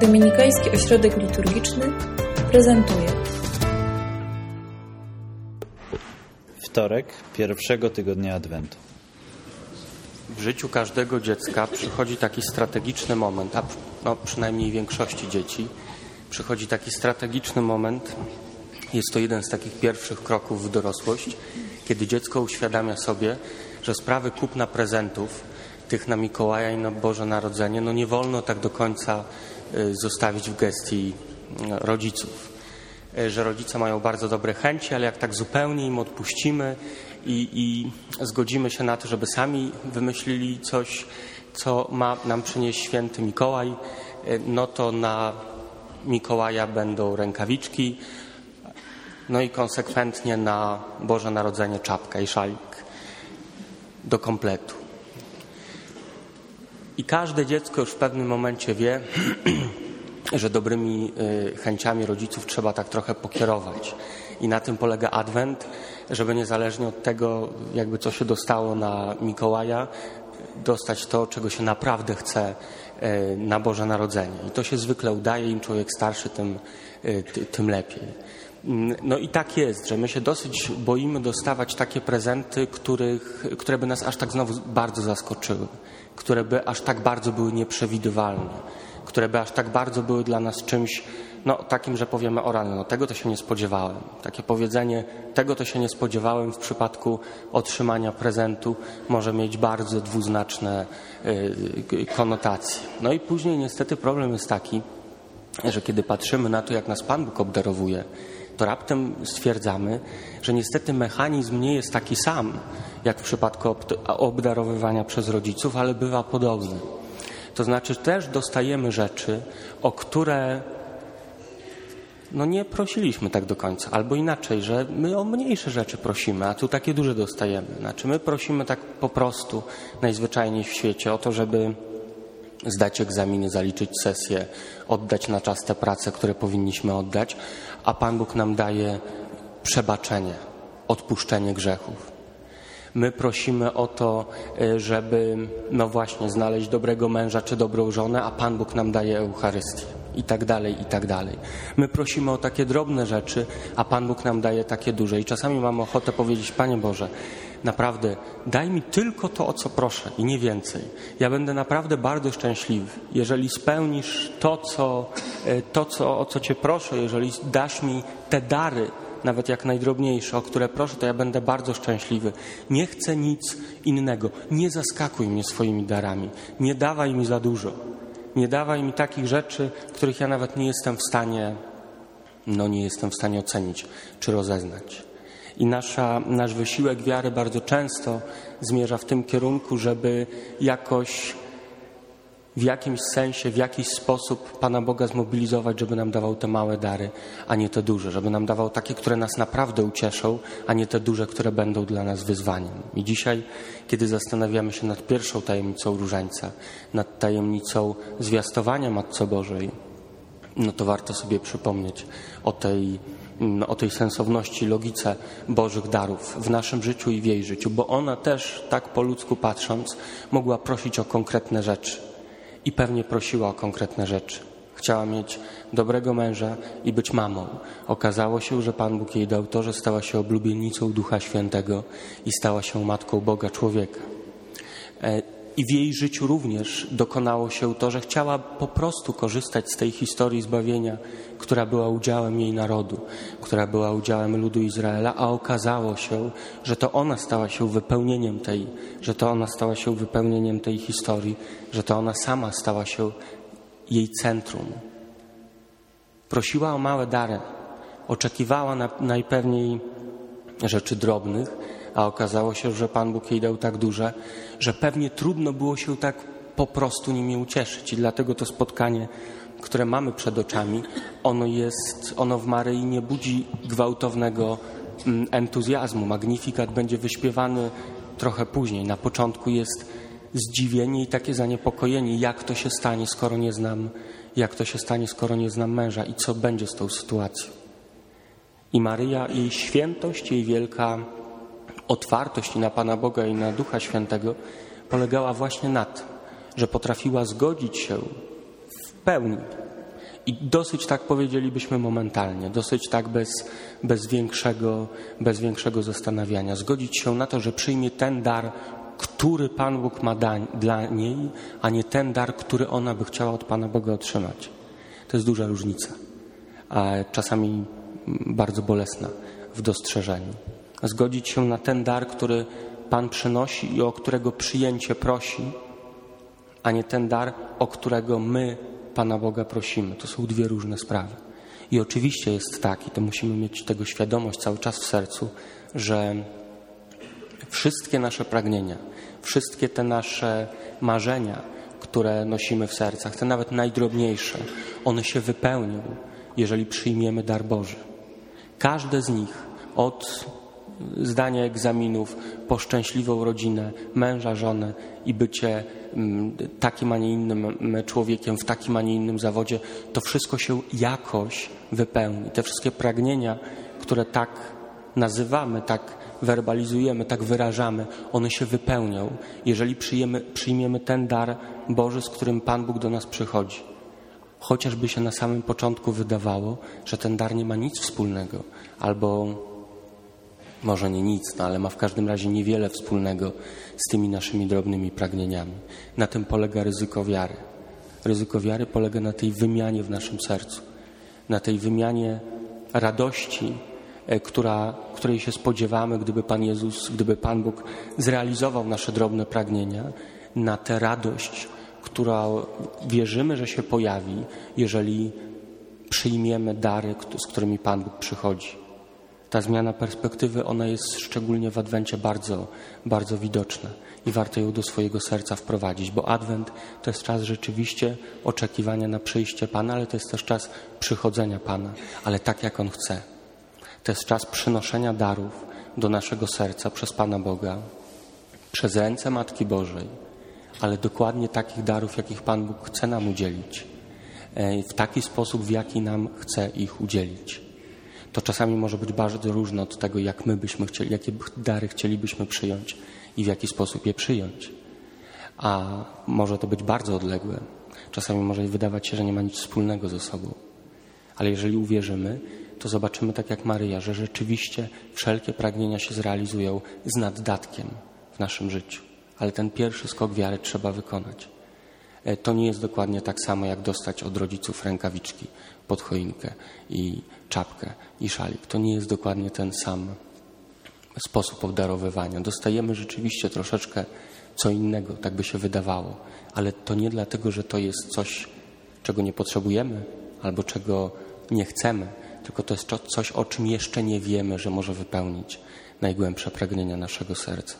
Dominikański Ośrodek Liturgiczny prezentuje Wtorek pierwszego tygodnia Adwentu. W życiu każdego dziecka przychodzi taki strategiczny moment, a no, przynajmniej większości dzieci przychodzi taki strategiczny moment. Jest to jeden z takich pierwszych kroków w dorosłość, kiedy dziecko uświadamia sobie, że sprawy kupna prezentów, tych na Mikołaja i na Boże Narodzenie, no nie wolno tak do końca zostawić w gestii y, rodziców. Y, że rodzice mają bardzo dobre chęci, ale jak tak zupełnie im odpuścimy i, i zgodzimy się na to, żeby sami wymyślili coś, co ma nam przynieść święty Mikołaj, no to na Mikołaja będą rękawiczki, no i konsekwentnie na Boże Narodzenie czapka i szalik do kompletu. I każde dziecko już w pewnym momencie wie, że dobrymi y, chęciami rodziców trzeba tak trochę pokierować. I na tym polega Adwent, żeby niezależnie od tego, jakby co się dostało na Mikołaja, dostać to, czego się naprawdę chce y, na Boże Narodzenie. I to się zwykle udaje, im człowiek starszy, tym, y, tym lepiej. No i tak jest, że my się dosyć boimy dostawać takie prezenty, których, które by nas aż tak znowu bardzo zaskoczyły, które by aż tak bardzo były nieprzewidywalne, które by aż tak bardzo były dla nas czymś no, takim, że powiemy o rano, no tego to się nie spodziewałem. Takie powiedzenie, tego to się nie spodziewałem w przypadku otrzymania prezentu może mieć bardzo dwuznaczne y, konotacje. No i później niestety problem jest taki, że kiedy patrzymy na to, jak nas Pan Bóg obdarowuje, to raptem stwierdzamy, że niestety mechanizm nie jest taki sam, jak w przypadku obdarowywania przez rodziców, ale bywa podobny. To znaczy też dostajemy rzeczy, o które no nie prosiliśmy tak do końca, albo inaczej, że my o mniejsze rzeczy prosimy, a tu takie duże dostajemy. Znaczy my prosimy tak po prostu najzwyczajniej w świecie o to, żeby zdać egzaminy, zaliczyć sesję, oddać na czas te prace, które powinniśmy oddać, a Pan Bóg nam daje przebaczenie, odpuszczenie grzechów. My prosimy o to, y, żeby, no właśnie, znaleźć dobrego męża czy dobrą żonę, a Pan Bóg nam daje Eucharystię. I tak dalej, i tak dalej. My prosimy o takie drobne rzeczy, a Pan Bóg nam daje takie duże. I czasami mam ochotę powiedzieć, Panie Boże, naprawdę daj mi tylko to, o co proszę i nie więcej. Ja będę naprawdę bardzo szczęśliwy, jeżeli spełnisz to, co, e, to co, o co Cię proszę, jeżeli dasz mi te dary, nawet jak najdrobniejsze, o które proszę, to ja będę bardzo szczęśliwy. Nie chcę nic innego. Nie zaskakuj mnie swoimi darami. Nie dawaj mi za dużo. Nie dawaj mi takich rzeczy, których ja nawet nie jestem w stanie, no nie jestem w stanie ocenić czy rozeznać. I nasza, nasz wysiłek wiary bardzo często zmierza w tym kierunku, żeby jakoś w jakimś sensie, w jakiś sposób Pana Boga zmobilizować, żeby nam dawał te małe dary, a nie te duże, żeby nam dawał takie, które nas naprawdę ucieszą, a nie te duże, które będą dla nas wyzwaniem. I dzisiaj, kiedy zastanawiamy się nad pierwszą tajemnicą różańca, nad tajemnicą zwiastowania Matce Bożej, no to warto sobie przypomnieć o tej o tej sensowności, logice Bożych darów w naszym życiu i w jej życiu, bo ona też, tak po ludzku patrząc, mogła prosić o konkretne rzeczy i pewnie prosiła o konkretne rzeczy. Chciała mieć dobrego męża i być mamą. Okazało się, że Pan Bóg jej dał to, że stała się oblubienicą Ducha Świętego i stała się matką Boga człowieka. I w jej życiu również dokonało się to, że chciała po prostu korzystać z tej historii zbawienia, która była udziałem jej narodu, która była udziałem ludu Izraela, a okazało się, że to ona stała się wypełnieniem tej, że to ona stała się wypełnieniem tej historii, że to ona sama stała się jej centrum. Prosiła o małe dary, oczekiwała na, najpewniej rzeczy drobnych, a okazało się, że Pan Bóg jej dał tak duże, że pewnie trudno było się tak po prostu nimi ucieszyć. I dlatego to spotkanie, które mamy przed oczami, ono jest, ono w Maryi nie budzi gwałtownego mm, entuzjazmu. Magnifikat będzie wyśpiewany trochę później. Na początku jest zdziwienie i takie zaniepokojenie, jak to się stanie, skoro nie znam, jak to się stanie, skoro nie znam męża i co będzie z tą sytuacją. I Maryja, jej świętość, jej wielka otwartość i na Pana Boga i na Ducha Świętego polegała właśnie na tym, że potrafiła zgodzić się w pełni, I dosyć tak powiedzielibyśmy momentalnie, dosyć tak bez, bez, większego, bez większego zastanawiania. Zgodzić się na to, że przyjmie ten dar, który Pan Bóg ma dań, dla niej, a nie ten dar, który ona by chciała od Pana Boga otrzymać. To jest duża różnica, a czasami bardzo bolesna w dostrzeżeniu. Zgodzić się na ten dar, który Pan przynosi i o którego przyjęcie prosi, a nie ten dar, o którego my Pana Boga prosimy. To są dwie różne sprawy. I oczywiście jest tak, i to musimy mieć tego świadomość cały czas w sercu, że wszystkie nasze pragnienia, wszystkie te nasze marzenia, które nosimy w sercach, te nawet najdrobniejsze, one się wypełnią, jeżeli przyjmiemy dar Boży. Każde z nich, od zdania egzaminów po szczęśliwą rodzinę, męża, żonę i bycie mm, takim, a nie innym człowiekiem w takim, a nie innym zawodzie, to wszystko się jakoś wypełni. Te wszystkie pragnienia, które tak nazywamy, tak werbalizujemy, tak wyrażamy, one się wypełnią, jeżeli przyjmiemy, przyjmiemy ten dar Boży, z którym Pan Bóg do nas przychodzi. Chociażby się na samym początku wydawało, że ten dar nie ma nic wspólnego, albo może nie nic, no ale ma w każdym razie niewiele wspólnego z tymi naszymi drobnymi pragnieniami. Na tym polega ryzyko wiary. Ryzyko wiary polega na tej wymianie w naszym sercu, na tej wymianie radości, e, która, której się spodziewamy, gdyby Pan Jezus, gdyby Pan Bóg zrealizował nasze drobne pragnienia, na tę radość, która wierzymy, że się pojawi, jeżeli przyjmiemy dary, z którymi Pan Bóg przychodzi. Ta zmiana perspektywy, ona jest szczególnie w Adwencie bardzo, bardzo widoczna i warto ją do swojego serca wprowadzić, bo Adwent to jest czas rzeczywiście oczekiwania na przyjście Pana, ale to jest też czas przychodzenia Pana, ale tak jak On chce. To jest czas przynoszenia darów do naszego serca przez Pana Boga, przez ręce Matki Bożej, ale dokładnie takich darów, jakich Pan Bóg chce nam udzielić, e, w taki sposób, w jaki nam chce ich udzielić to czasami może być bardzo różne od tego, jak my byśmy chcieli, jakie dary chcielibyśmy przyjąć i w jaki sposób je przyjąć. A może to być bardzo odległe. Czasami może wydawać się, że nie ma nic wspólnego ze sobą. Ale jeżeli uwierzymy, to zobaczymy tak jak Maryja, że rzeczywiście wszelkie pragnienia się zrealizują z naddatkiem w naszym życiu. Ale ten pierwszy skok wiary trzeba wykonać. E, to nie jest dokładnie tak samo, jak dostać od rodziców rękawiczki pod choinkę i czapkę i szalik. To nie jest dokładnie ten sam sposób obdarowywania. Dostajemy rzeczywiście troszeczkę co innego, tak by się wydawało, ale to nie dlatego, że to jest coś, czego nie potrzebujemy albo czego nie chcemy, tylko to jest coś, o czym jeszcze nie wiemy, że może wypełnić najgłębsze pragnienia naszego serca.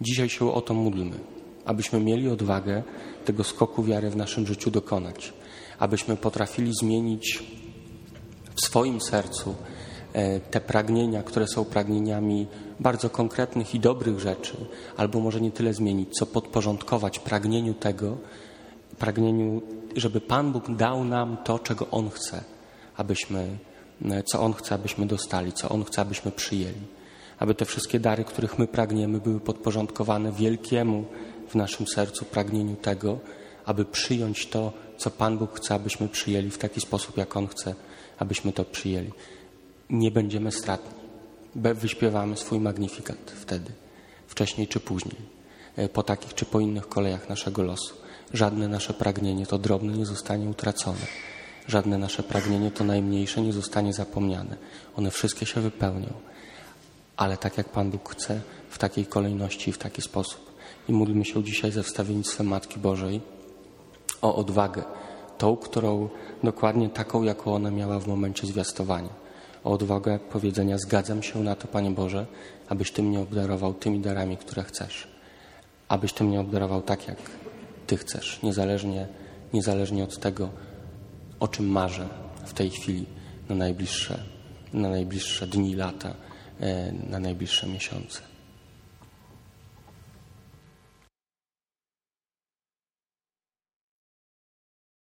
Dzisiaj się o to módlmy, abyśmy mieli odwagę tego skoku wiary w naszym życiu dokonać, abyśmy potrafili zmienić w swoim sercu e, te pragnienia, które są pragnieniami bardzo konkretnych i dobrych rzeczy, albo może nie tyle zmienić, co podporządkować pragnieniu tego, pragnieniu, żeby Pan Bóg dał nam to, czego On chce, abyśmy, e, co On chce, abyśmy dostali, co On chce, abyśmy przyjęli. Aby te wszystkie dary, których my pragniemy, były podporządkowane wielkiemu w naszym sercu pragnieniu tego, aby przyjąć to, co Pan Bóg chce, abyśmy przyjęli w taki sposób, jak On chce, abyśmy to przyjęli. Nie będziemy stratni. Wyśpiewamy swój magnifikat wtedy, wcześniej czy później, e, po takich czy po innych kolejach naszego losu. Żadne nasze pragnienie, to drobne, nie zostanie utracone. Żadne nasze pragnienie, to najmniejsze, nie zostanie zapomniane. One wszystkie się wypełnią, ale tak jak Pan Bóg chce, w takiej kolejności i w taki sposób. I módlmy się dzisiaj ze wstawiennictwem Matki Bożej o odwagę, tą, którą dokładnie taką, jaką ona miała w momencie zwiastowania. O odwagę powiedzenia: Zgadzam się na to, Panie Boże, abyś Ty mnie obdarował tymi darami, które chcesz. Abyś Ty mnie obdarował tak, jak Ty chcesz, niezależnie, niezależnie od tego, o czym marzę w tej chwili na najbliższe, na najbliższe dni, lata, na najbliższe miesiące.